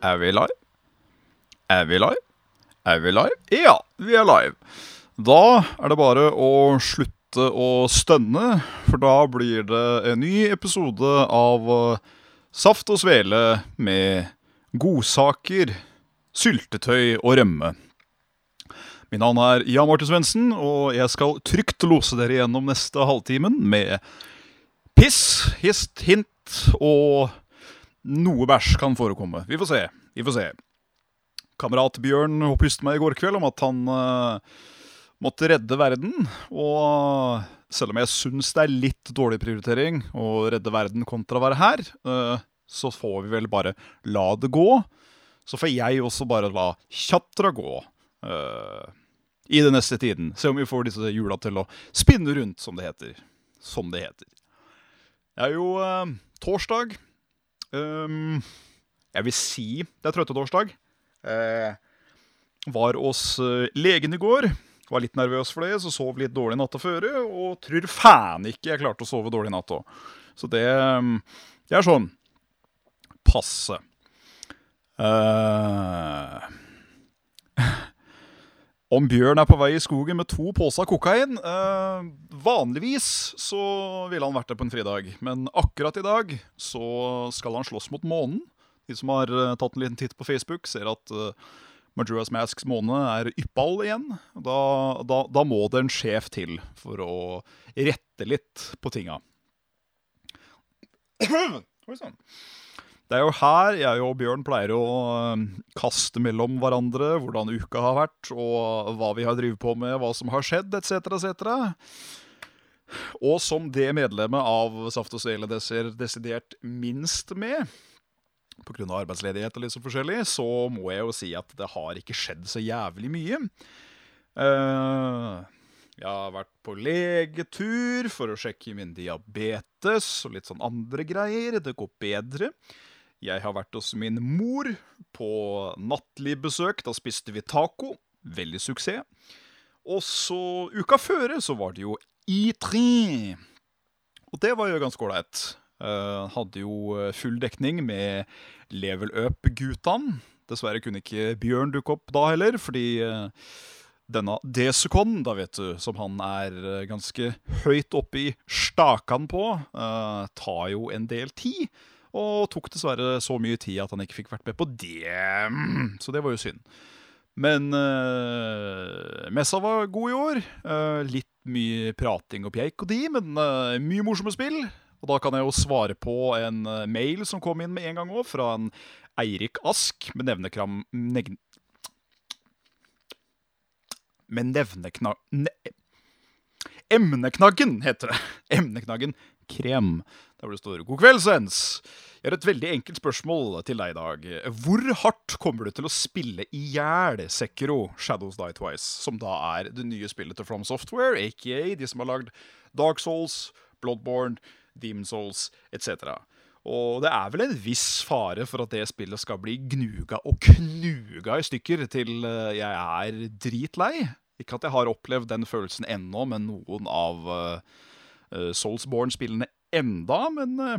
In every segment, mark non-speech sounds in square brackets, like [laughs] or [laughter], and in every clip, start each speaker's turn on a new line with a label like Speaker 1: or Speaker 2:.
Speaker 1: Er vi live? Er vi live? Er vi live? Ja, vi er live. Da er det bare å slutte å stønne, for da blir det en ny episode av eh, Saft og svele med godsaker, syltetøy og rømme. Mitt navn er Jan Martin Svendsen, og jeg skal trygt lose dere gjennom neste halvtimen med piss, hist, hint og noe bæsj kan forekomme. Vi får se. Vi får se. Kamerat Bjørn opplyste meg i går kveld om at han uh, måtte redde verden. Og selv om jeg syns det er litt dårlig prioritering å redde verden kontra å være her, uh, så får vi vel bare la det gå. Så får jeg også bare la tjatra gå uh, i den neste tiden. Se om vi får disse hjula til å spinne rundt, som det heter. Som det heter. Det er jo uh, torsdag. Um, jeg vil si det er trøttetorsdag. Uh, var hos eh, legen i går. Var litt nervøs for det, så sov litt dårlig natta før. Og tror faen ikke jeg klarte å sove dårlig natt. Så det, um, det er sånn passe. Eh, om Bjørn er på vei i skogen med to poser kokain eh, Vanligvis så ville han vært der på en fridag, men akkurat i dag så skal han slåss mot månen. De som har eh, tatt en liten titt på Facebook, ser at eh, Majora's Masks måne er yppal igjen. Da, da, da må det en sjef til for å rette litt på tinga. [clears throat] Oi sann. Det er jo her jeg og Bjørn pleier å eh, kaste mellom hverandre hvordan uka har vært, og hva vi har drevet på med, hva som har skjedd, etc., etc. Og som det medlemmet av Saft og Svele det ser desidert minst med, pga. arbeidsledighet og litt så forskjellig, så må jeg jo si at det har ikke skjedd så jævlig mye. Uh, jeg har vært på legetur for å sjekke min diabetes og litt sånn andre greier. Det går bedre. Jeg har vært hos min mor på nattlig besøk. Da spiste vi taco. Veldig suksess. Og så uka før så var det jo I3. Og det var jo ganske ålreit. Uh, hadde jo full dekning med Level Up-guttene. Dessverre kunne ikke Bjørn dukke opp da heller, fordi uh, denne Desicon, da vet du, som han er ganske høyt oppe i stakan på, tar jo en del tid. Og tok dessverre så mye tid at han ikke fikk vært med på det. [clears throat] Så det var jo synd. Men uh, messa var god i år. Uh, litt mye prating og pjeik og de, men uh, mye morsomme spill. Og da kan jeg jo svare på en mail som kom inn med en gang òg, fra en Eirik Ask med nevnekram... Neg, med nevneknag... Ne, emneknaggen, heter det. [laughs] Emneknaggen krem. Der hvor det står 'God kveld, Svens'. Jeg har et veldig enkelt spørsmål til deg i dag. Hvor hardt kommer du til å spille i hjel Sekiro Shadows Die Twice, som da er det nye spillet til From Software, aka de som har lagd Dark Souls, Bloodborne, Demon Souls etc. Og det er vel en viss fare for at det spillet skal bli gnuga og knuga i stykker til eh, jeg er dritlei. Ikke at jeg har opplevd den følelsen ennå men noen av uh, Soulsborne-spillene enda, men uh,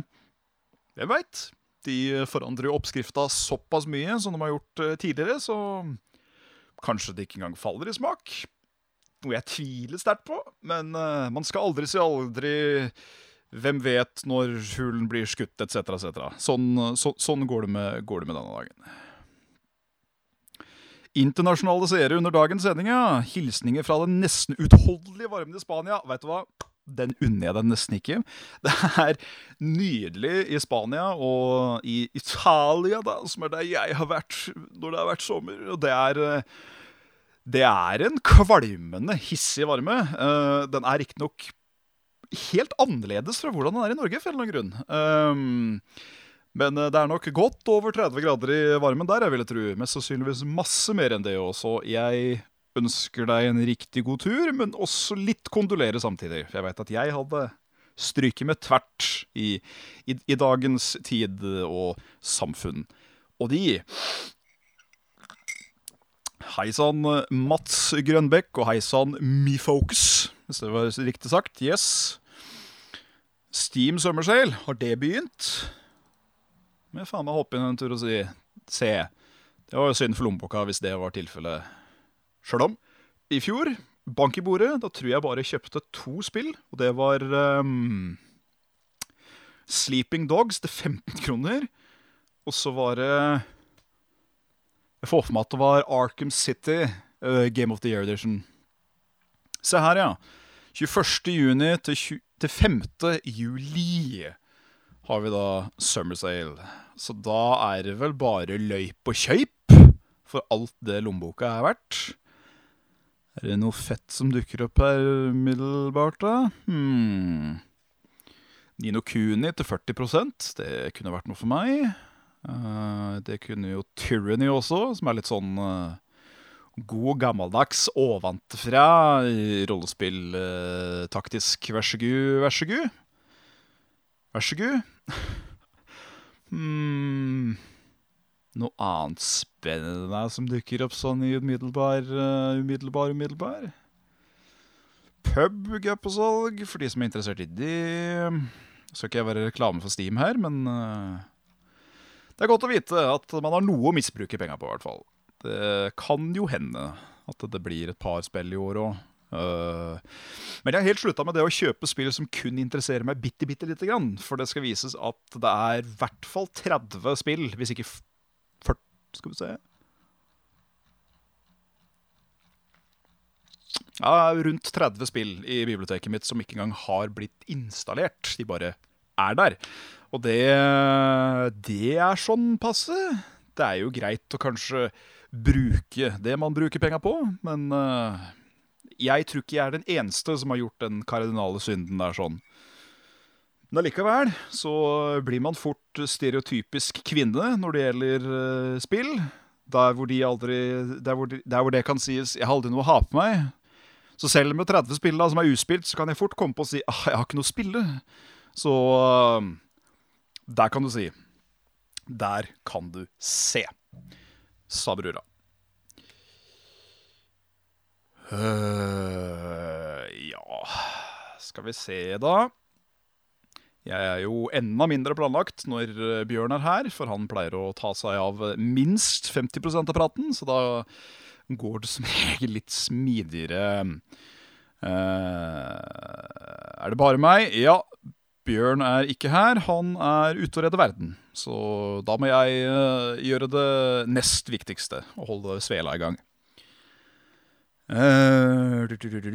Speaker 1: hvem veit? De forandrer jo oppskrifta såpass mye som de har gjort uh, tidligere, så kanskje det ikke engang faller i smak. Noe jeg tviler sterkt på, men man skal aldri si aldri. Hvem vet når hulen blir skutt, etc., etc. Sånn, så, sånn går, det med, går det med denne dagen. Internasjonale seere under dagens sending, ja. Hilsninger fra den nesten utholdelige varmen i Spania. Vet du hva? Den unner jeg deg nesten ikke. [laughs] Det er nydelig i Spania og i Italia, da, som er der jeg har vært når det har vært sommer. Og det er Det er en kvalmende hissig varme. Den er riktignok helt annerledes fra hvordan den er i Norge, for en eller annen grunn. Um, men eh, det er nok godt over 30 grader i varmen der, jeg ville tro. Mest sannsynligvis masse mer enn det også. Jeg ønsker deg en riktig god tur, men også litt kondolere samtidig. For jeg veit at jeg hadde stryket med tvert i, i, i dagens tid og samfunn. Og de Hei sann, Mats Grønbekk, og hei sann, MeFocus, hvis det var riktig sagt. Yes. Steam Summersail, har det begynt? Men faen meg hoppe inn en tur og si se. Det var jo synd for lommeboka hvis det var tilfellet. Sjøl om. I fjor, bank i bordet, da tror jeg bare kjøpte to spill. Og det var um, Sleeping Dogs til 15 kroner. Og så var det Jeg får for meg at det var Arkham City uh, Game of the Year Edition. Se her, ja. 21. juni til, 20, til 5. juli har vi da Summer Sale. Så da er det vel bare løyp og kjøyp for alt det lommeboka er verdt. Er det noe fett som dukker opp her middelbart, da? Hmm. Nino Kuni til 40% det kunne vært noe for meg. Uh, det kunne jo Tyranny også, som er litt sånn uh, god, gammeldags ovenfra rollespill. Uh, taktisk vær så god, vær så god. Vær så god. [laughs] hmm. Noe annet spennende som dukker opp sånn i umiddelbar, umiddelbar, umiddelbar? Pub er på salg, for de som er interessert i det. Skal ikke jeg være reklame for Steam her, men uh, det er godt å vite at man har noe å misbruke penga på, i hvert fall. Det kan jo hende at det blir et par spill i år òg. Uh, men jeg har helt slutta med det å kjøpe spill som kun interesserer meg bitte, bitte lite grann. For det skal vises at det er i hvert fall 30 spill, hvis ikke 40 Skal vi se Ja, rundt 30 spill i biblioteket mitt som ikke engang har blitt installert. De bare er der. Og det, det er sånn passe. Det er jo greit å kanskje bruke det man bruker penga på, men uh, jeg tror ikke jeg er den eneste som har gjort den kardinale synden der sånn. Men allikevel så blir man fort stereotypisk kvinne når det gjelder uh, spill. Der hvor, de aldri, der, hvor de, der hvor det kan sies 'jeg har aldri noe å ha på meg', så selv med 30 spill da, som er uspilt, så kan jeg fort komme på å si ah, jeg har ikke noe å spille. Så uh, der kan du si. Der kan du se, sa brura. Uh, ja Skal vi se, da. Jeg er jo enda mindre planlagt når Bjørn er her, for han pleier å ta seg av minst 50% av praten, så da går det som [laughs] regel litt smidigere. Uh, er det bare meg? Ja. Bjørn er ikke her. Han er ute og redder verden. Så da må jeg uh, gjøre det nest viktigste. Å holde svela i gang. Uh, du, du, du,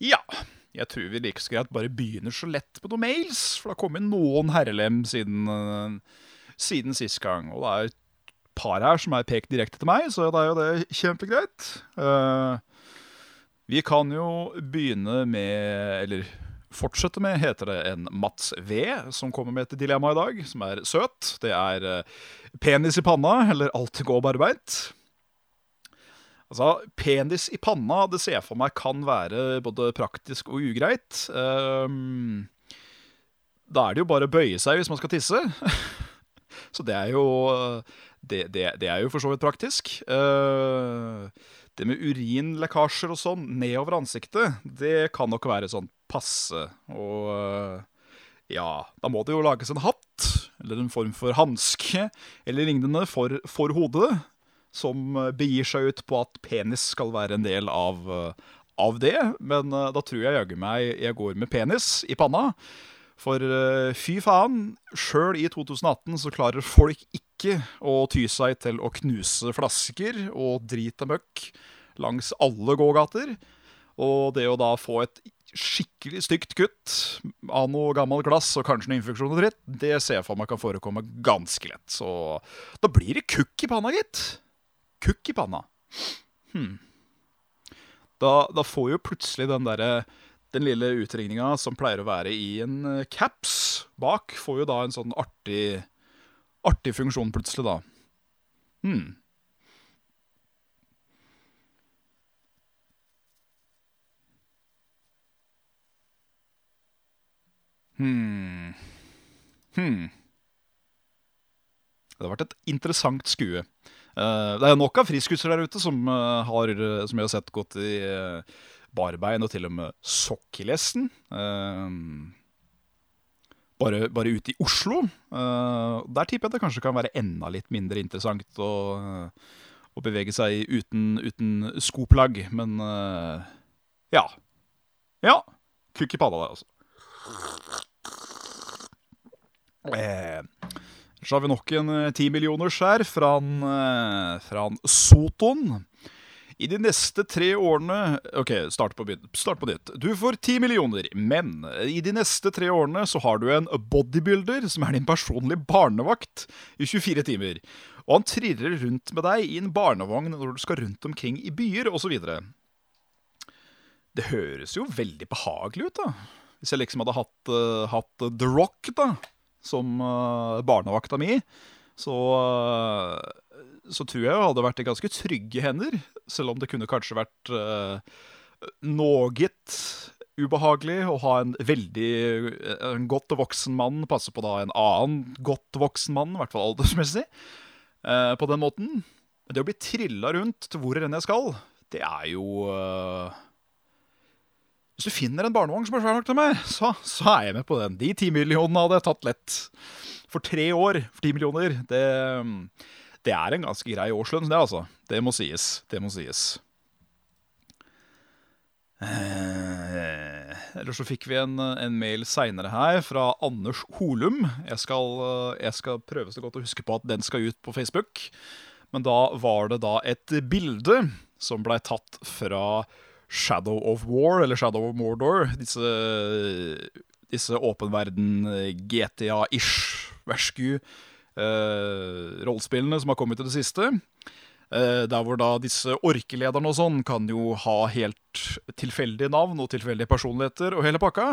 Speaker 1: ja. Jeg tror vi like så greit bare begynner så lett på noen mails, for det har kommet noen herrelem siden, uh, siden sist gang. Og det er et par her som er pekt direkte til meg, så det er jo det kjempegreit. Uh, vi kan jo begynne med Eller fortsette med, heter det en Mats V, som kommer med et dilemma i dag, som er søt. Det er uh, penis i panna eller alltid gå barbeint. Altså, Penis i panna det ser jeg for meg kan være både praktisk og ugreit. Um, da er det jo bare å bøye seg hvis man skal tisse. [laughs] Så det er jo Det, det, det er jo for så vidt praktisk. Uh, det med urinlekkasjer og sånn nedover ansiktet, det kan nok være sånn passe. Og uh, ja, da må det jo lages en hatt, eller en form for hanske, eller lignende for, for hodet som eh, begir seg ut på at penis skal være en del av, eh, av det. Men uh, da tror jeg jaggu meg jeg går med penis i panna. For fy faen, sjøl i 2018 så klarer folk ikke å ty seg til å knuse flasker og drite møkk langs alle gågater. Og det å da få et skikkelig stygt kutt av noe gammelt glass og kanskje noe infeksjon og dritt, det ser jeg for meg kan forekomme ganske lett. Så da blir det kukk i panna, gitt kukk i panna. hmm. da, da får jo plutselig den derre den lille utringninga som pleier å være i en eh, caps bak, får jo da en sånn artig, artig funksjon plutselig, da. Hmm. Hmm. Hmm. Det har vært et interessant skue. Uh, det er nok av friskusser der ute som, uh, har, som jeg har sett gått i barbein og til og med sokkelesten. bare, bare ute i Oslo. der tipper jeg det kanskje kan være enda litt mindre interessant å, å bevege seg uten, uten skoplagg. Men ja. Ja. Kukk i panna der, altså. Eh, så har vi nok en timillioners ti millioners her fra, en, fra Soton. I de neste tre årene Ok, start på, start på nytt. Du får ti millioner, men i de neste tre årene så har du en bodybuilder som er din personlige barnevakt i 24 timer. Og han triller rundt med deg i en barnevogn når du skal rundt omkring i byer osv. Det høres jo veldig behagelig ut, da. Hvis jeg liksom hadde hatt, uh, hatt The Rock, da som uh, barnevakta mi, så, uh, så tror jeg jeg hadde vært i ganske trygge hender. Selv om det kunne kanskje vært uh, noe ubehagelig å ha en veldig en godt voksen mann passe på da en annen godt voksen mann, i hvert fall aldersmessig, uh, på den måten. Men det å bli trilla rundt til hvor enn jeg skal, det er jo uh, hvis du finner en barnevogn som er svær nok til meg, så, så, er jeg med på den. De ti millionene hadde jeg tatt lett. For tre år for ti millioner, det, det, er en ganske grei årslønn, det, altså. Det må sies. Det må sies. Eh, eller så fikk vi en, en mail seinere her fra Anders Holum. Jeg skal, jeg skal prøve så godt å huske på at den skal ut på Facebook. Men da var det da et bilde som blei tatt fra Shadow of War, eller Shadow of Mordor. Disse, disse åpen verden GTA-ish, versku eh, rollespillene som har kommet i det siste. Eh, der hvor da disse orkelederne og sånn kan jo ha helt tilfeldige navn og tilfeldige personligheter og hele pakka.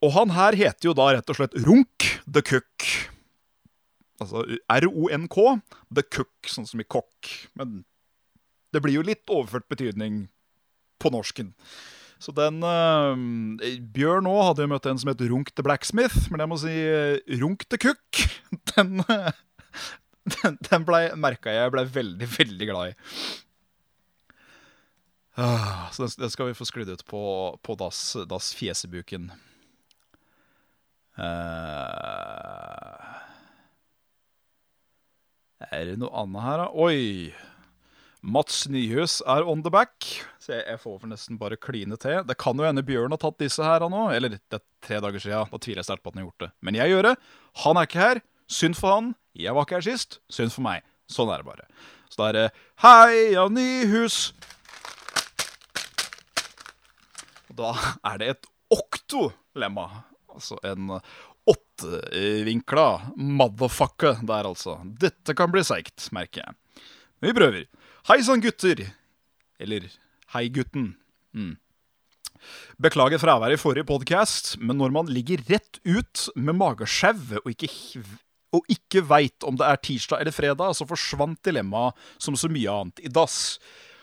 Speaker 1: Og han her heter jo da rett og slett Runk the Cook. Altså R-O-N-K, The Cook, sånn som i kokk. Men det blir jo litt overført betydning på norsken. Så den uh, Bjørn òg hadde jo møtt en som het Runk the Blacksmith, men jeg må si uh, Runk the Cook. [laughs] Den, uh, den, den ble, merka jeg ble veldig, veldig glad i. Uh, så den, den, skal vi få sklidd ut på, på das, das Fjesebuken. er det noe annet her, da? Oi! Mats Nyhus er on the back. Så jeg, får nesten bare kline til. Det kan jo hende Bjørn har tatt disse her nå. Eller det er tre dager siden. Da tviler jeg sterkt på at han har gjort det. Men jeg gjør det. Han er ikke her. Synd for han. Jeg var ikke her sist. Synd for meg. Sånn er det bare. Så da er det Heia Nyhus! Og da er det et oktolemma. Altså en åttevinkla motherfucker der, altså. Dette kan bli seigt, merker jeg. Men vi prøver. Hei sann, gutter. Eller hei, gutten. Mm. Beklager fraværet i forrige podkast, men når man ligger rett ut med mageskjev og ikke, og ikke veit om det er tirsdag eller fredag, så forsvant dilemmaet som så mye annet i dass.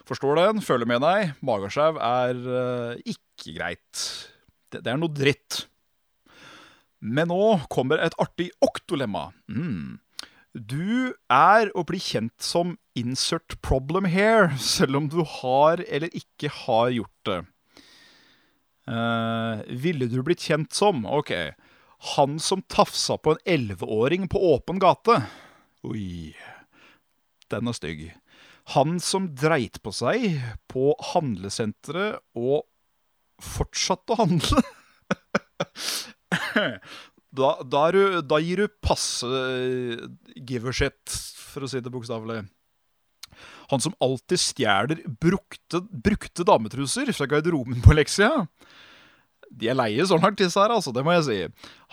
Speaker 1: Forstår den, føler med deg. Mageskjev er uh, ikke greit. Det, det, er noe dritt. Men nå kommer et artig oktolemma. Mm. Du er å bli kjent som insert problem here, [laughs] selv om du har eller ikke har gjort det. Uh, ville du blitt kjent som Ok. Han som tafsa på en elleveåring på åpen gate. Oi. Den er stygg. Han som dreit på seg på handlesenteret og fortsatte å handle. [laughs] Da, da, du, da, gir du passe give a shit, for å si det bokstavelig. Han som alltid stjeler brukte, brukte dametruser fra garderoben på Leksia. De er leie så langt, disse her, altså, det må jeg si.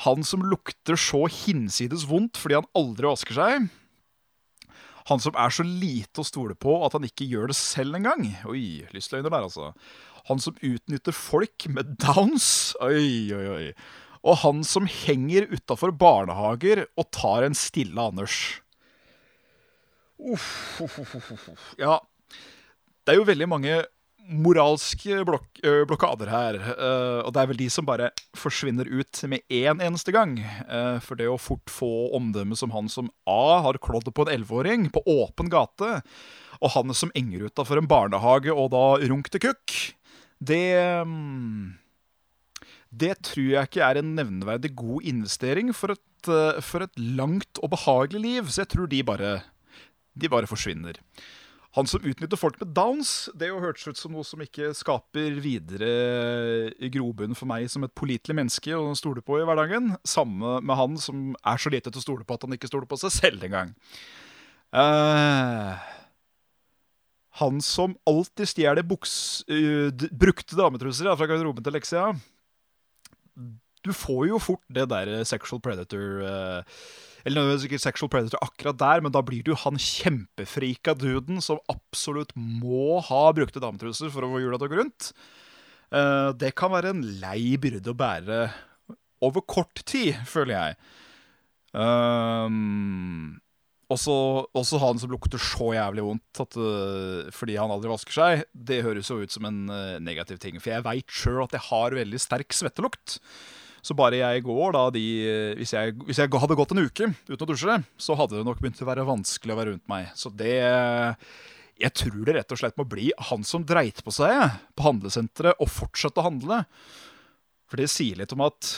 Speaker 1: Han som lukter så hinsides vondt fordi han aldri vasker seg. Han som er så lite å stole på at han ikke gjør det selv engang. Oi, lystløgner der, altså. Han som utnytter folk med downs. Oi, oi, oi. Og han som henger utafor barnehager og tar en stille Anders. Uff, uff, uff, uff. Ja, det er jo veldig mange moralske blok blokader her. Uh, og det er vel de som bare forsvinner ut med én eneste gang. Uh, for det å fort få omdømme som han som A har klådd på en elleveåring på åpen gate, og han som enger utafor en barnehage og da runk til kukk, det um, Det tror jeg ikke er en nevneverdig god investering for et, uh, for et langt og behagelig liv. Så jeg tror de bare, de bare forsvinner. Han som utnytter folk med downs, det jo hørtes ut som noe som ikke skaper videre grobunn for meg som et pålitelig menneske å stole på i hverdagen. Samme med han som er så lite til å stole på at han ikke stoler på seg selv engang. Uh, han som alltid stjeler uh, brukte dametruser fra garderoben til Lexia. Du får jo fort det der sexual predator uh, eller nødvendigvis ikke sexual predator akkurat der, men da blir du han kjempefrika duden som absolutt må ha brukte dametruser for å få hjula til å gå rundt. Uh, det kan være en lei byrde å bære over kort tid, føler jeg. Um, også, også, han som lukter så jævlig vondt at, uh, fordi han aldri vasker seg. Det høres jo ut som en uh, negativ ting. For jeg veit sjøl at jeg har veldig sterk svettelukt. Så bare jeg går da de hvis jeg, hvis jeg, hadde gått en uke uten å dusje, så hadde det nok begynt å være vanskelig å være rundt meg. Så det Jeg tror det rett og slett må bli han som dreit på seg på handlesenteret og fortsatte å handle. For det sier litt om at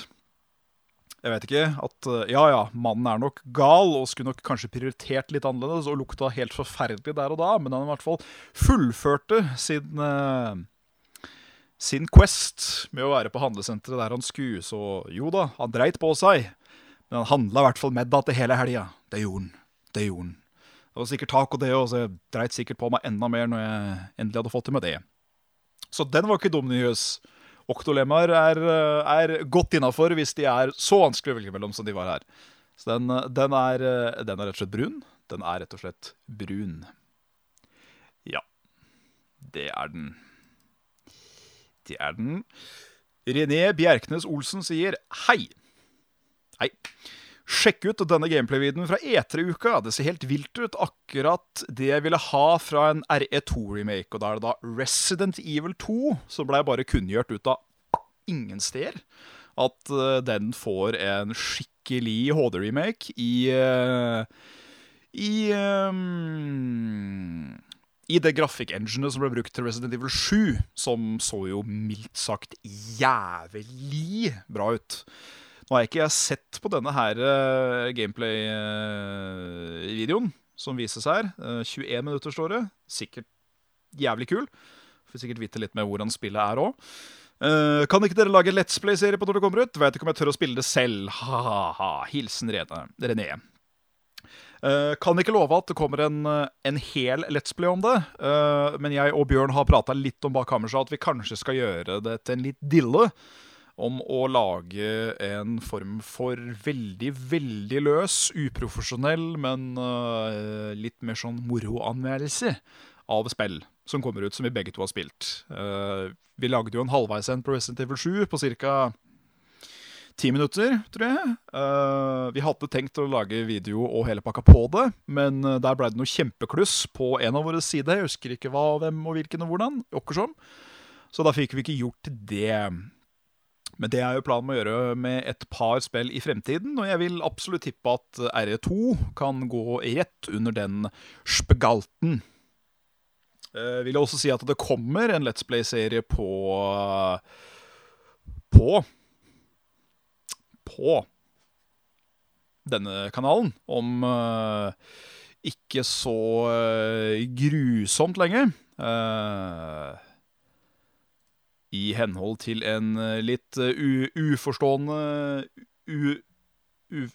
Speaker 1: jeg vet ikke. At ja, ja, mannen er nok gal og skulle nok kanskje prioritert litt annerledes og lukta helt forferdelig der og da, men han i hvert fall fullførte sin sin quest med å være på handlesenteret der han skulle. Så jo da, han dreit på seg. Men han handla i hvert fall med da til hele helga. Det gjorde han. Det gjorde han. Det var sikkert taco, det òg, så jeg dreit sikkert på meg enda mer når jeg endelig hadde fått til med det. Så den var ikke dum nyhus. Oktolemmaer er, er godt innafor hvis de er så vanskelig å velge mellom som de var her. Så den, den, er, den er rett og slett brun. Den er rett og slett brun. Ja. Det er den. Det er den. René Bjerknes Olsen sier hei. Hei. Sjekk ut denne gameplay-videoen fra E3-uka. Det ser helt vilt ut. Akkurat det jeg ville ha fra en RE2-remake. Og da er det da Resident Evil 2 som blei bare kunngjort ut av ingen steder. At uh, den får en skikkelig HD-remake i uh, I um, i det grafikk-enginet som ble brukt til Resident Evil 7, som så jo mildt sagt jævlig bra ut. Nå har jeg ikke sett på denne her uh, gameplay-videoen uh, som vises her. Uh, 21 minutter står det. Sikkert jævlig kul. Får sikkert vite litt med hvordan spillet er òg. Uh, kan ikke dere lage Let's Play-serie på når det kommer ut? Vet ikke om jeg tør å spille det selv. Ha-ha. Hilsen. René. Uh, kan ikke love at det kommer en, eh, en hel Let's Play om det. Uh, men jeg og Bjørn har prata litt om bak kammerset at vi kanskje skal gjøre det til en litt dille. Om å lage en form for veldig, veldig løs, uprofesjonell, men uh, litt mer sånn moroanmeldelse av spill som kommer ut, som vi begge to har spilt. vi lagde jo en halvveis en på Resident Evil 7 på ca ti minutter, tror jeg. Uh, vi hadde tenkt å lage video og hele pakka på det, men uh, der ble det noe kjempekluss på en av våre sider. Jeg husker ikke hva, hvem og hvilken og hvordan. Åkkersom. Så da fikk vi ikke gjort det. Men det er jo planen med å gjøre med et par spill i fremtiden, og jeg vil absolutt tippe at RE2 kan gå rett under den spegalten. Uh, vil jeg også si at det kommer en Let's Play-serie på på på denne kanalen om uh, ikke så uh, grusomt lenge. Uh, I henhold til en litt uforstående u, u,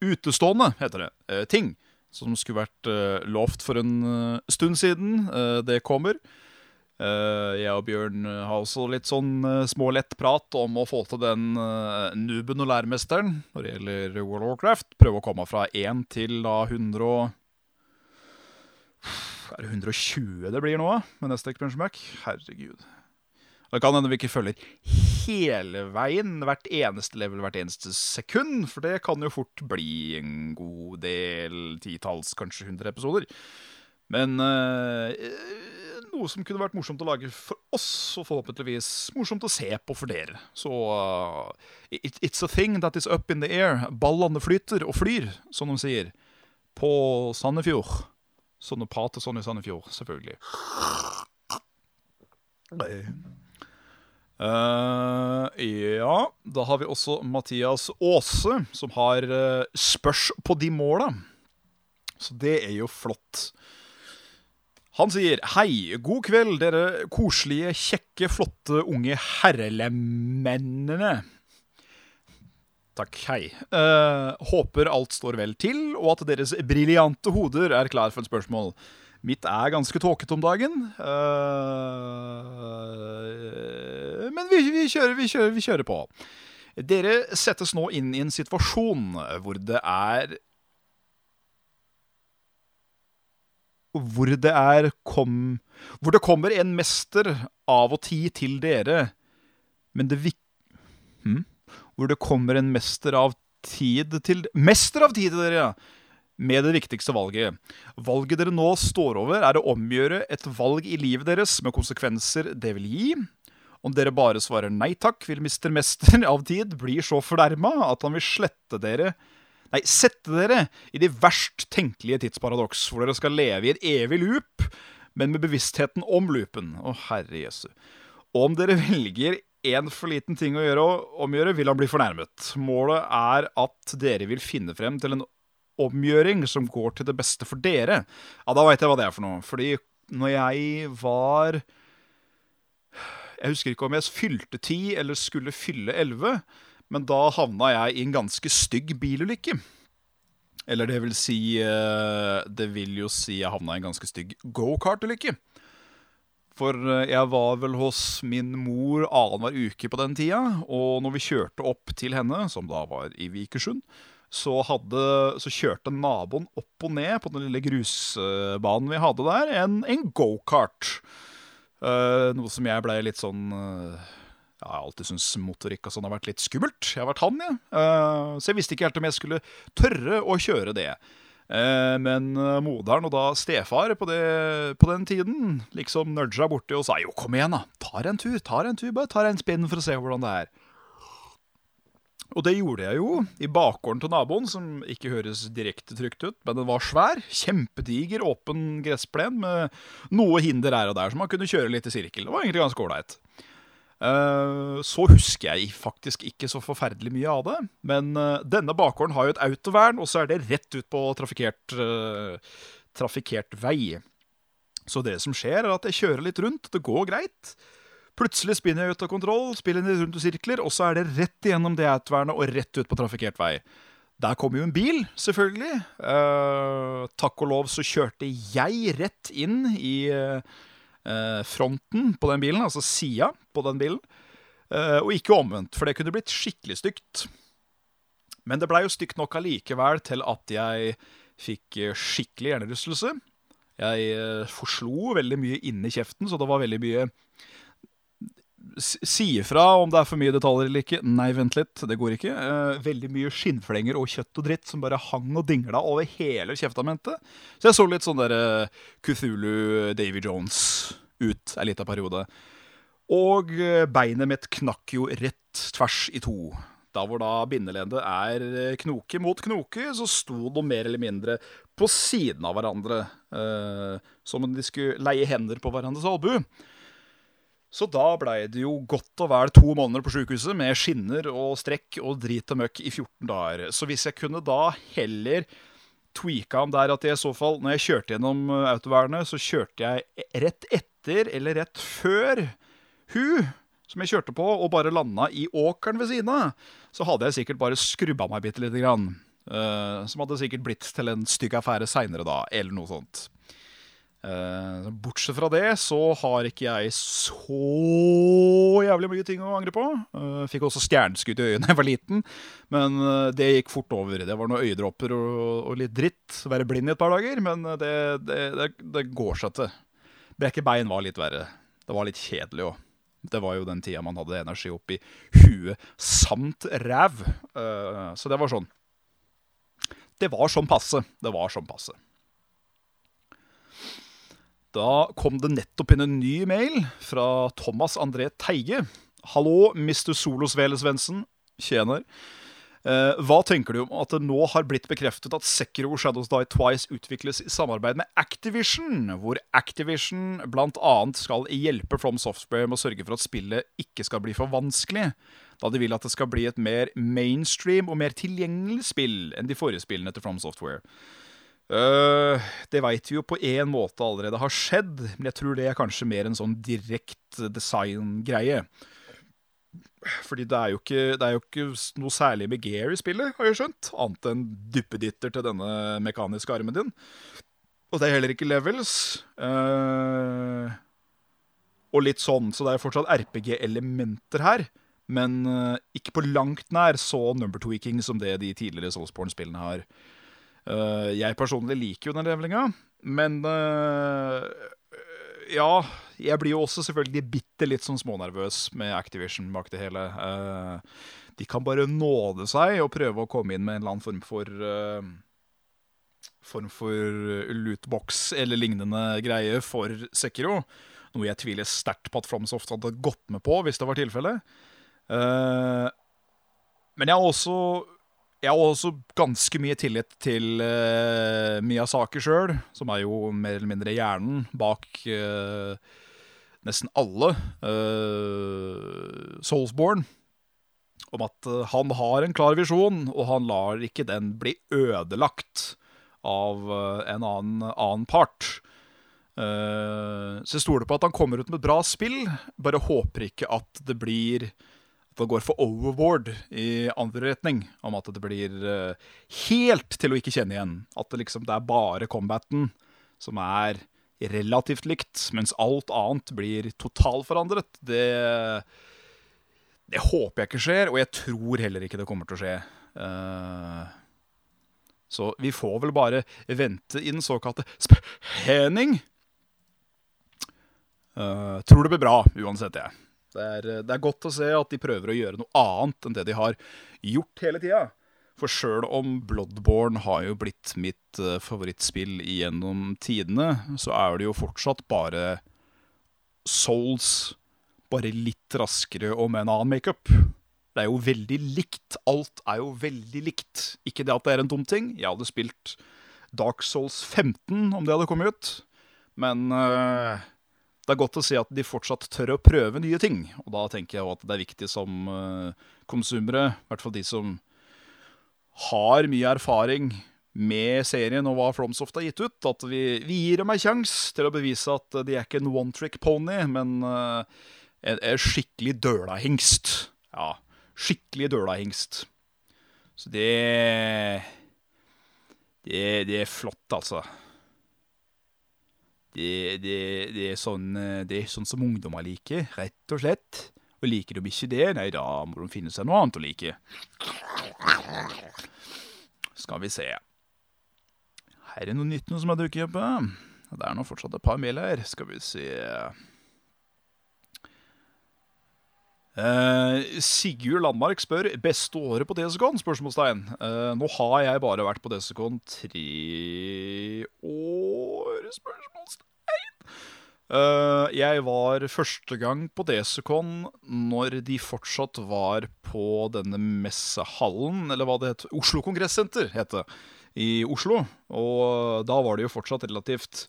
Speaker 1: Utestående, heter det, ting. Som skulle vært lovt for en stund siden. det kommer. Jeg og Bjørn eh, har også litt sånn små smålett prat om å få til den nuben og læremesteren når det gjelder World of Warcraft. Prøve å komme fra 1 til da 100 Er det 120 det blir nå, med neste expansion back? Herregud. Det kan hende vi ikke følger hele veien, hvert eneste level, hvert eneste sekund. For det kan jo fort bli en god del titalls, kanskje 100 episoder. Men uh, noe som kunne vært morsomt å lage for oss, og forhåpentligvis morsomt å se på for dere. Så uh, it, it's a thing that is up in the air. Ballene flyter og flyr, som de sier. På Sandefjord. Sånne pater sånn i Sandefjord, selvfølgelig. Uh, ja, da har vi også Mathias Aase, som har uh, spørs på de måla. Så det er jo flott. Han sier Hei, god kveld, dere koselige, kjekke, flotte, unge herrelemmennene. Takk, hei. Uh, håper alt står vel til, og at deres briljante hoder er klar for et spørsmål. Mitt er ganske tåkete om dagen. Uh, men vi, vi, kjører, vi, kjører, vi, kjører, på. Dere settes nå inn i en situasjon hvor det er Hvor det er kom, Hvor det kommer en mester av og ti til dere, men det vik... Hm? Hvor det kommer en mester av tid til Mester av tid til dere, ja! med det viktigste valget. Valget dere nå står over, er å omgjøre et valg i livet deres med konsekvenser det vil gi. Om dere bare svarer nei takk, vil Mr. Mester av tid bli så fornærma at han vil slette dere Nei, sette dere i de verst tenkelige tidsparadoks, hvor dere skal leve i et evig loop, men med bevisstheten om loopen. Å, herre jesu. Om dere velger én for liten ting å gjøre, og omgjøre, vil han bli fornærmet. Målet er at dere vil finne frem til en omgjøring som går til det beste for dere. Ja, da veit jeg hva det er for noe. Fordi når jeg var Jeg husker ikke om jeg fylte ti eller skulle fylle elleve, men da havna jeg i en ganske stygg bilulykke. Eller det vil si eh, Det vil jo si jeg havna i en ganske stygg gokartulykke. For eh, jeg var vel hos min mor annenhver uke på den tida. Og når vi kjørte opp til henne, som da var i Vikersund, så, hadde, så, kjørte naboen opp og ned på den lille grusbanen vi hadde der, en, en gokart. Uh, noe som jeg ble litt sånn uh, Jeg har alltid syntes motorikk og sånn har vært litt skummelt. Jeg har vært han, jeg. Ja. Uh, så jeg visste ikke helt om jeg skulle tørre å kjøre det. Men moderen og da stefar på, det, på den tiden liksom nudga borti og sa jo, kom igjen, da. Ta en tur, ta en tur, bare ta en spinn for å se hvordan det er. Og det gjorde jeg jo i bakgården til naboen, som ikke høres direkte trygt ut, men den var svær. Kjempediger, åpen gressplen med noe hinder her og der, så man kunne kjøre litt i sirkel. Det var egentlig ganske ålreit. Eh, så husker jeg faktisk ikke så forferdelig mye av det. Men eh, denne bakgården har jo et autovern, og så er det rett ut på trafikkert, uh, trafikkert vei. Så det som skjer, er at jeg kjører litt rundt. Det går greit. Plutselig spinner jeg ut av kontroll, spiller rundt i sirkler, og så er det rett igjennom det autovernet og rett ut på trafikkert vei. Der kom jo en bil, selvfølgelig. Uh, takk og lov så kjørte jeg rett inn i uh, fronten på den bilen, altså sida på den bilen. Uh, og ikke omvendt, for det kunne blitt skikkelig stygt. Men det blei jo stygt nok allikevel til at jeg fikk skikkelig hjernerystelse. Jeg forslo veldig mye inni kjeften, så det var veldig mye Si ifra om det er for mye detaljer eller ikke. Nei, vent litt, det går ikke. Eh, veldig mye skinnflenger og kjøtt og dritt som bare hang og dingla over hele kjeftamentet. Så jeg så litt sånn der Kuthulu, Cthulhu Davy Jones ut ei lita periode. Og uh, beinet mitt knakk jo rett tvers i to. Da hvor da bindeleddet er eh, knoke mot knoke, så sto de mer eller mindre på siden av hverandre. Som om de skulle leie hender på hverandres albue. Så da blei det jo godt og vel to måneder på sjukehuset med skinner og strekk og drit og møkk i 14 dager. Så hvis jeg kunne da heller tweaka han der at i så fall, når jeg kjørte gjennom eh, autovernet, så kjørte jeg rett etter eller rett før hu som jeg kjørte på, og bare landa i åkeren ved siden av, så hadde jeg sikkert bare skrubba meg bitte lite grann. Uh, som hadde sikkert blitt til en stygg affære seinere da, eller noe sånt. Eh, bortsett fra det så har ikke jeg så jævlig mye ting å angre på. Eh, fikk også stjerneskudd i øynene da jeg var liten, men eh, det gikk fort over. Det var noen øyedråper og, litt dritt. Være blind i et par dager, men det, det, det, går seg til. Brekke bein var litt verre. Det var litt kjedelig òg. Det var jo den tida man hadde energi oppi huet samt ræv. Så det var sånn. Det var sånn passe. Det var sånn passe. Da kom det nettopp inn en ny mail fra Thomas André Teige. Hallo, Mr. Solosvele Svendsen. Tjener. Eh, hva tenker du om at det nå har blitt bekreftet at Sekiro Shadows Die Twice utvikles i samarbeid med Activision, hvor Activision bl.a. skal hjelpe From Software med å sørge for at spillet ikke skal bli for vanskelig, da de vil at det skal bli et mer mainstream og mer tilgjengelig spill enn de forrige spillene til From Software. Eh, det veit vi jo på én måte allerede har skjedd, men jeg tror det er kanskje mer en sånn direkte design-greie. Fordi det er, jo ikke, det er jo ikke noe særlig med gear i spillet, har jeg skjønt. Annet enn duppeditter til denne mekaniske armen din. Og det er heller ikke levels. Uh, og litt sånn, så det er fortsatt RPG-elementer her. Men uh, ikke på langt nær så number tweaking som det de tidligere Soulsborne-spillene har. Eh, jeg personlig liker jo den levelinga, men eh, ja, jeg blir jo også selvfølgelig bitte litt sånn smånervøs med Activision bak det hele. Eh, de kan bare nåde seg og prøve å komme inn med en eller annen form for Form for lootbox eller lignende greie for Sekiro. Noe jeg tviler sterkt på at Flomsoft hadde gått med på hvis det var tilfellet. Men jeg har også jeg har også ganske mye tillit til uh, Miyazaki sjøl, som er jo mer eller mindre hjernen bak uh, nesten alle uh, Soulsborne. Om at uh, han har en klar visjon, og han lar ikke den bli ødelagt av en annen, annen part. så jeg stoler på at han kommer ut med et bra spill, bare håper ikke at det blir det går for overboard i andre retning. Om at det blir uh, helt til å ikke kjenne igjen. At det liksom det er bare combaten som er relativt likt, mens alt annet blir totalforandret. Det, det håper jeg ikke skjer, og jeg tror heller ikke det kommer til å skje. Uh, så vi får vel bare vente i den såkalte spenning. Uh, tror det blir bra uansett, jeg. Det er, det er, godt å se at de prøver å gjøre noe annet enn det de har gjort hele tida. For sjøl om Bloodborne har jo blitt mitt uh, favorittspill gjennom tidene, så er det jo fortsatt bare Souls, bare litt raskere og med en annen makeup. Det er jo veldig likt. Alt er jo veldig likt. Ikke det at det er en dum ting. Jeg hadde spilt Dark Souls 15 om det hadde kommet ut, men uh, det er godt å se at de fortsatt tør å prøve nye ting. Og da tenker jeg at det er viktig som uh, konsumere, i hvert fall de som har mye erfaring med serien og hva Flomsoft har gitt ut, at vi, vi gir dem en sjanse til å bevise at de er ikke en one trick pony, men uh, en, en skikkelig dølahingst. Ja, skikkelig dølahingst. Så det, det Det er flott, altså. Det, det, det, er sånn, eh, det, er sånn, som ungdommer liker, rett og slett. Og liker de ikke det, nei, da må de finne seg noe annet å like. Skal vi se. Her er noe nytt noe som har dukket opp. Det er nå fortsatt et par mail her. Skal vi se Uh, Sigurd Landmark spør beste året på Desicon? spørsmålstegn. Uh, nå har jeg bare vært på Desicon tre år? spørsmålstegn. Uh, jeg var første gang på Desicon når de fortsatt var på denne messehallen, eller hva det het. Oslo Kongressenter, het det, i Oslo. Og da var det jo fortsatt relativt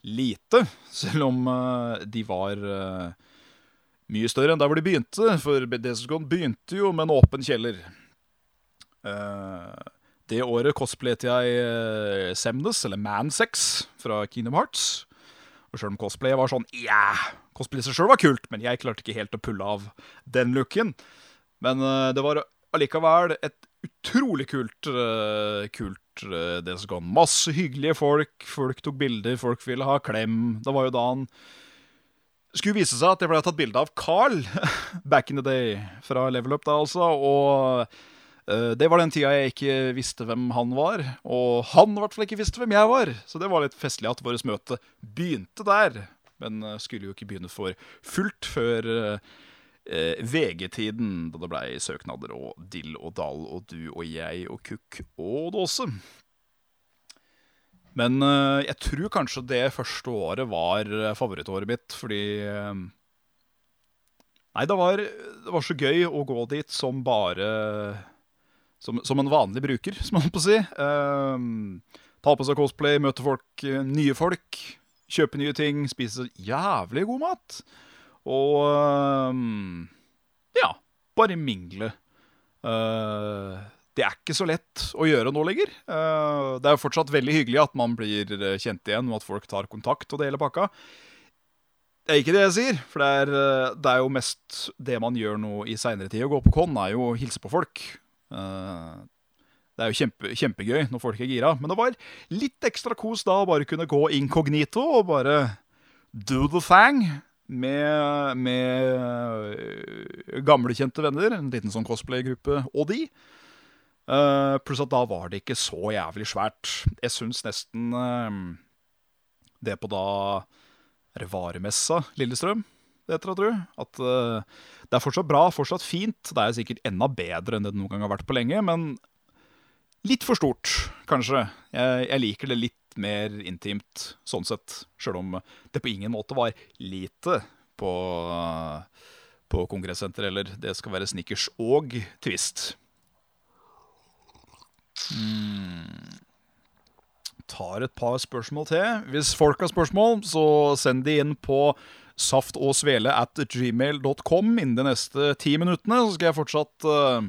Speaker 1: lite, selv om de var mye større enn der hvor de begynte, for Desicon begynte jo med en åpen kjeller. Det året cosplayet jeg Semnes, eller Mansex, fra Kingdom Hearts. Og sjøl om cosplay var sånn yeah! Cosplay seg sjøl var kult, men jeg klarte ikke helt å pulle av den looken. Men uh, det var allikevel et utrolig kult, kult uh, det som kom. Masse hyggelige folk. Folk tok bilder, folk ville ha klem. Det var jo da han skulle vise seg at jeg ble tatt bilde av Carl [laughs] back in the day fra Level Up, da altså. Og uh, det var den tida jeg ikke visste hvem han var. Og han i hvert fall ikke visste hvem jeg var. Så det var litt festlig at vårt møte begynte der. Men uh, skulle jo ikke begynne for fullt før uh, VG-tiden, da det blei søknader og dill og dall og du og jeg og kukk og dåse. Men jeg tror kanskje det første året var favorittåret mitt, fordi Nei, det var, det var, så gøy å gå dit som bare Som, som en vanlig bruker, som man på å si. Uh, ta på seg cosplay, møte folk, nye folk. Kjøpe nye ting, spise jævlig god mat. Og ja, bare mingle. Uh, det er ikke så lett å gjøre nå lenger. Eh, det er jo fortsatt veldig hyggelig at man blir eh, kjent igjen, og at folk tar kontakt og det hele pakka. Det er ikke det jeg sier, for det er, eh, det er jo mest det man gjør nå i seinere tid. Å gå på con er jo å hilse på folk. Det er jo kjempe, kjempegøy når folk er gira, men det var litt ekstra kos da å bare kunne gå inkognito og bare do the thing med, med gamle, kjente venner. En liten sånn cosplay-gruppe og de. Uh, pluss at da var det ikke så jævlig svært. Jeg syns nesten uh, det på da Er det varemessa Lillestrøm? Det tror jeg. At uh, det er fortsatt bra, fortsatt fint. Det er sikkert enda bedre enn det noen gang har vært på lenge, men litt for stort, kanskje. Jeg, jeg liker det litt mer intimt, sånn sett. Sjøl om det på ingen måte var lite på, på kongressenter, eller det skal være snickers og twist. Mm. Tar et par spørsmål til. Hvis folk har spørsmål, så send de inn på saftogsvele at gmail.com innen de neste ti minuttene. Så skal jeg fortsatt uh,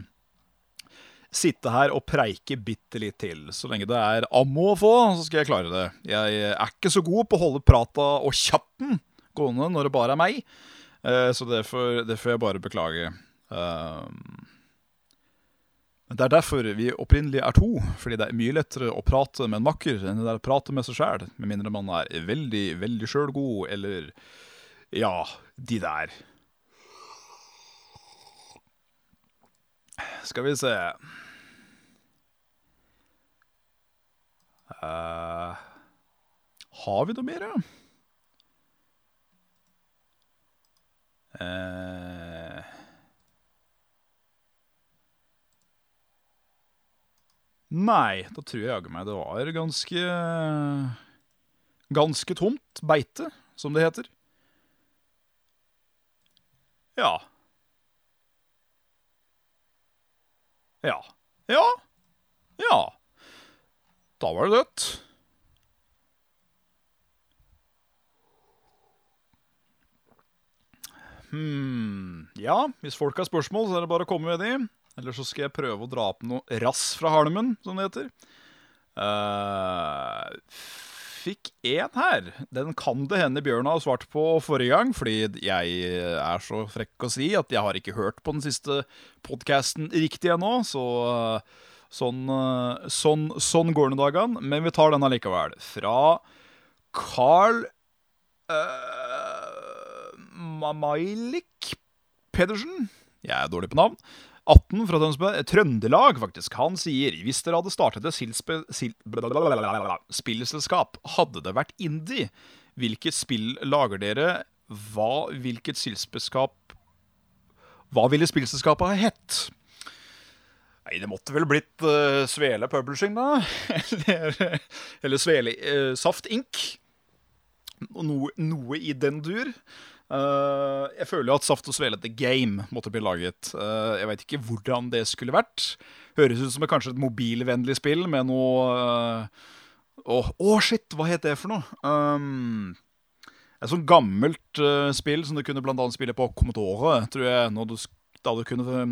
Speaker 1: sitte her og preike bitte litt til. Så lenge det er ammo å få, så skal jeg klare det. Jeg er ikke så god på å holde prata og kjappen gående når det bare er meg. Uh, så det får, det får jeg bare beklage. Uh, det er derfor vi opprinnelig er to, fordi det er mye lettere å prate med en makker enn det er å prate med seg sjæl, med mindre man er veldig, veldig sjølgod, eller ja, de der. Skal vi se uh, Har vi noe mer, ja? Uh, Nei, da tror jeg jaggu meg det var ganske Ganske tomt beite, som det heter. Ja. Ja. Ja. Ja. Da var det dødt. Hm Ja, hvis folk har spørsmål, så er det bare å komme med de. Eller så skal jeg prøve å dra opp noe rass fra halmen, som det heter. Uh, fikk én her. Den kan det hende Bjørn har svart på forrige gang, fordi jeg er så frekk å si at jeg har ikke hørt på den siste podkasten riktig ennå, så sånn, sånn, sånn går nå dagene. Men vi tar den allikevel. Fra Carl uh, Mamailik Pedersen. Jeg er dårlig på navn. 18 fra Tønsberg, Trøndelag, faktisk. Han sier hvis dere hadde startet et spillselskap, hadde det vært indie. Hvilket spill lager dere? Hva, hvilket spillselskap Hva ville spillselskapet ha hett? Nei, det måtte vel blitt uh, Svele Publishing, da. [laughs] eller, eller Svele uh, Saft Ink. Noe, noe i den dur. Uh, jeg føler jo at Saft og Svele The Game måtte bli laget. Uh, jeg veit ikke hvordan det skulle vært. Høres ut som et, kanskje et mobilvennlig spill med noe Å, uh, oh, shit, hva het det for noe? Um, et sånt gammelt spill som du kunne blant annet spille på Commodore, tror jeg. Du, da du kunne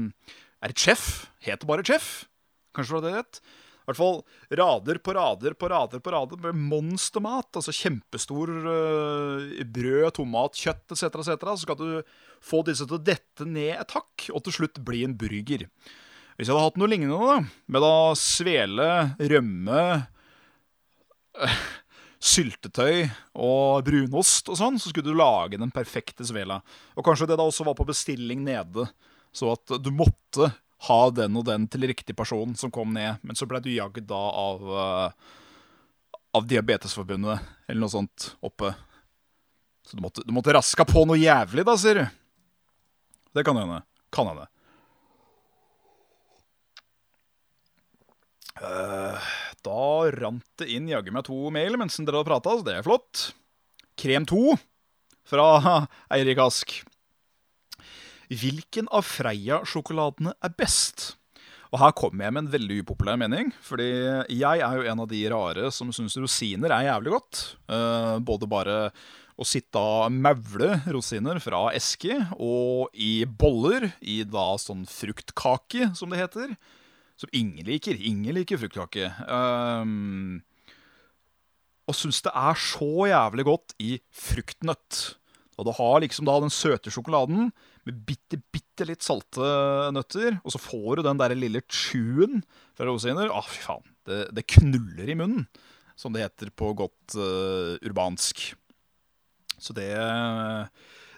Speaker 1: Er det Chef? Het det bare Chef? Kanskje det var det det het? Hvert fall rader på rader på rader på rader med monstermat. Altså kjempestor uh, brød, tomat, kjøtt etc. etc. Så skal du få disse til å dette ned et hakk, og til slutt bli en burger. Hvis jeg hadde hatt noe lignende, da, med da svele, rømme, eh, syltetøy og brunost og sånn, så skulle du lage den perfekte svela. Og kanskje det da også var på bestilling nede, så at du måtte ha den og den til riktig person som kom ned, men så ble du jagd da av uh, av Diabetesforbundet eller noe sånt oppe. Så du måtte, du måtte raska på noe jævlig, da, sier du. Det kan hende. Kan hende. Uh, da rant det inn jaggu meg to mail mens dere hadde prata, så det er flott. Krem 2 fra Eirik Ask. Hvilken av Freia-sjokoladene er best? Og her kommer jeg med en veldig upopulær mening. Fordi jeg er jo en av de rare som syns rosiner er jævlig godt. Uh, både bare å sitte og maule rosiner fra eske og i boller i da sånn fruktkake, som det heter. Som ingen liker. Ingen liker fruktkake. Um, og syns det er så jævlig godt i fruktnøtt. Og det har liksom da den søte sjokoladen med bitte, bitte litt salte nøtter. Og så får du den der lille chewen fra rosiner. Å, fy faen. Det, det, knuller i munnen, som det heter på godt uh, urbansk. Så det,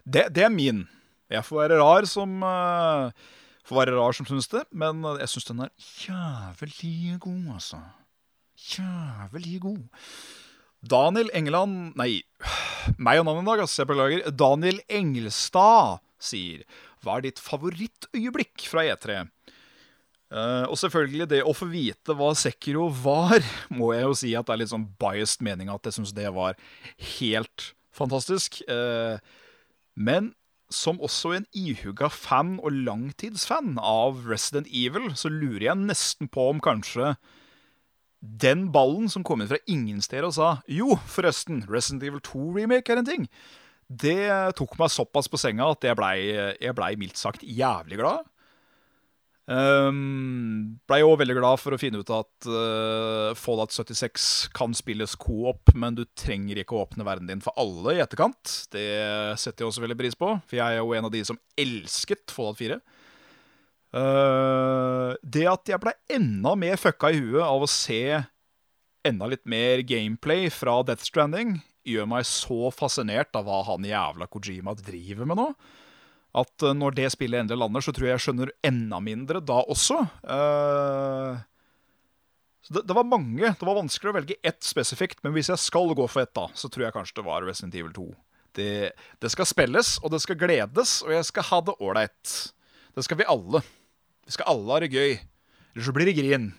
Speaker 1: det, det er min. Jeg får være rar som uh, Får være rar som syns det, men jeg syns den er jævlig god, altså. Jævlig god. Daniel Engeland Nei, meg og navnet i dag, altså. Jeg beklager. Daniel Engelstad sier Hva er ditt favorittøyeblikk fra E3? Uh, eh, og selvfølgelig, det å få vite hva Sekiro var, [laughs] må jeg jo si at det er litt sånn biased mening at jeg syns det var helt fantastisk. Uh, men som også en ihuga fan og langtidsfan av Resident Evil, så lurer jeg nesten på om kanskje den ballen som kom inn fra ingen steder og sa Jo, forresten, Resident Evil 2-remake er en ting det tok meg såpass på senga at jeg blei ble mildt sagt jævlig glad. Um, blei òg veldig glad for å finne ut at uh, Fallout 76 kan spilles co-op, men du trenger ikke å åpne verden din for alle i etterkant. Det setter jeg også veldig pris på, for jeg er jo en av de som elsket Fallout 4. Uh, eh, det at jeg blei enda mer fucka i huet av å se enda litt mer gameplay fra Death Stranding gjør meg så fascinert av hva han jævla Kojima driver med nå. At uh, når det spillet endelig lander, så tror jeg jeg skjønner enda mindre da også. Uh, så det, det, var mange. Det var vanskelig å velge ett spesifikt, men hvis jeg skal gå for ett, da, så tror jeg kanskje det var Resident Evil 2. Det, det skal spilles, og det skal gledes, og jeg skal ha det ålreit. Det skal vi alle. Vi skal alle ha det gøy. Eller så blir det grin.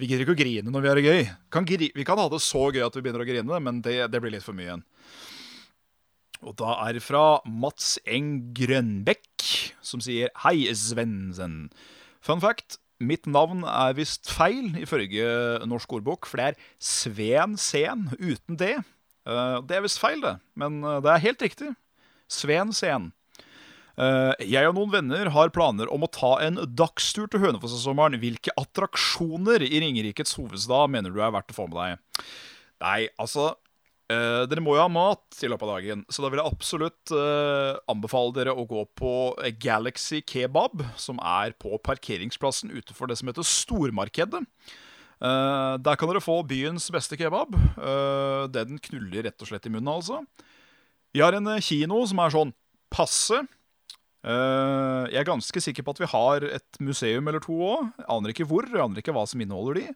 Speaker 1: Vi gidder ikke å grine når vi har det gøy. Kan vi kan ha det så gøy at vi begynner å grine, men det, det blir litt for mye igjen. Og da er det fra Mats Eng Grønbekk, som sier Hei, Svensen. Fun fact. Mitt navn er visst feil ifølge Norsk ordbok, for det er Sven Sen uten det. Eh, det er visst feil, det, men eh, det er helt riktig. Sven Sen. Eh, jeg og noen venner har planer om å ta en dagstur til Hønefoss-sommeren. Hvilke attraksjoner i Ringerikets hovedstad mener du er verdt å få med deg? Nei, altså Uh, dere må jo ha mat i løpet av dagen, så da vil jeg absolutt uh, anbefale dere å gå på Galaxy Kebab, som er på parkeringsplassen utenfor det som heter Stormarkedet. Uh, der kan dere få byens beste kebab. den knuller rett og slett i munnen, altså. Vi har en kino som er sånn passe. Uh, jeg er ganske sikker på at vi har et museum eller to òg. Aner ikke hvor, jeg aner ikke hva som inneholder de.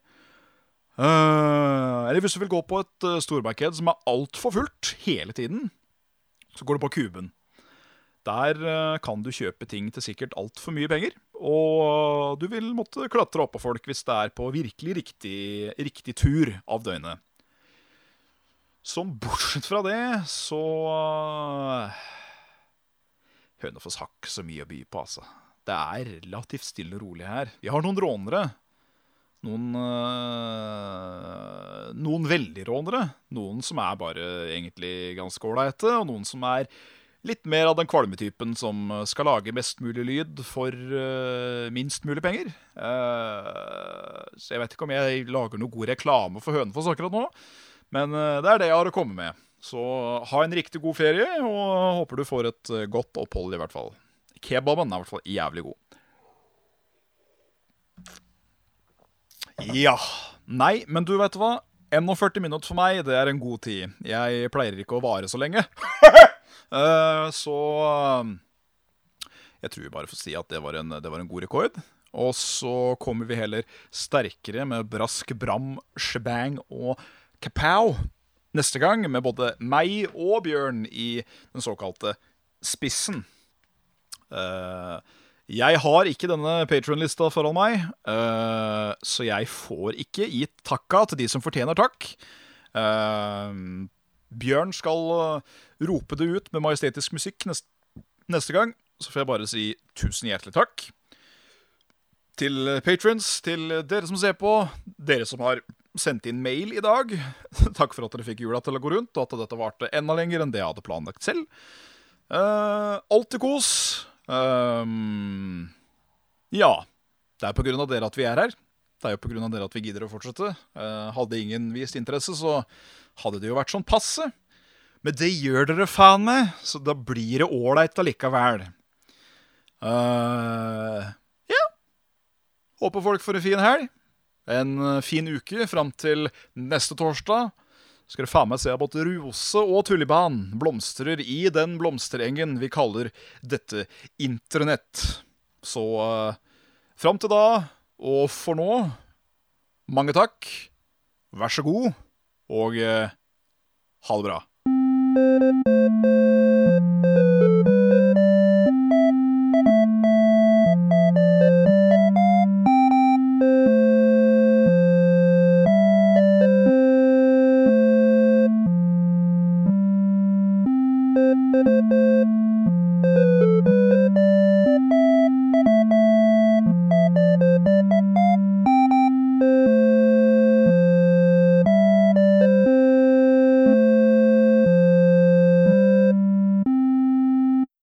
Speaker 1: Uh, eller hvis du vil gå på et uh, stormarked som er altfor fullt hele tiden, så går du på Kuben. Der kan du kjøpe ting til sikkert altfor mye penger. Og du vil måtte klatre oppå folk hvis det er på virkelig riktig, riktig tur av døgnet. Som bortsett fra det, så Hønefoss har ikke så mye å by på, altså. Det er relativt stille og rolig her. Vi har noen rånere. Noen øh, Noen veldig rånere. Noen som er bare egentlig ganske ålreite, og noen som er litt mer av den kvalmetypen som skal lage mest mulig lyd for øh, minst mulig penger. Uh, så jeg vet ikke om jeg lager noe god reklame for Hønefoss akkurat nå, men uh, det er det jeg har å komme med. Så ha en riktig god ferie, og håper du får et eh, godt opphold, i hvert fall. Kebaben er i hvert fall jævlig god. Ja. Nei, men du vet hva? 41 minutter for meg, det er en god tid. Jeg pleier ikke å vare så lenge. uh, [laughs] så eh, jeg tror vi bare får si at det var, en, det var en god rekord. Og så kommer vi heller sterkere med brask, bram, shebang og kapow neste gang, med både meg og Bjørn i den såkalte spissen. Uh, jeg har ikke denne Patron-lista foran meg, uh, så jeg får ikke gitt takka til de som fortjener takk. Uh, Bjørn skal rope det ut med majestetisk musikk neste, neste gang. Så får jeg bare si tusen hjertelig takk. Til patrons, til dere som ser på, dere som har sendt inn mail i dag. [laughs] Takk for at dere fikk jula til å gå rundt, og at dette varte enda lenger enn det jeg hadde planlagt selv. Uh, alltid kos. Um, ja. Det er på grunn av dere at vi er her. Det er jo på grunn av dere at vi gidder å fortsette. Uh, hadde ingen vist interesse, så hadde det jo vært sånn passe. Men det gjør dere faen meg, så da blir det ålreit allikevel. Uh, ja. Håper folk får en fin helg. En fin uke fram til neste torsdag. Skal du faen meg se at både rose og tullebanen blomstrer i den blomsterengen vi kaller dette internett. Så uh, fram til da, og for nå mange takk, vær så god, og uh, ha det bra.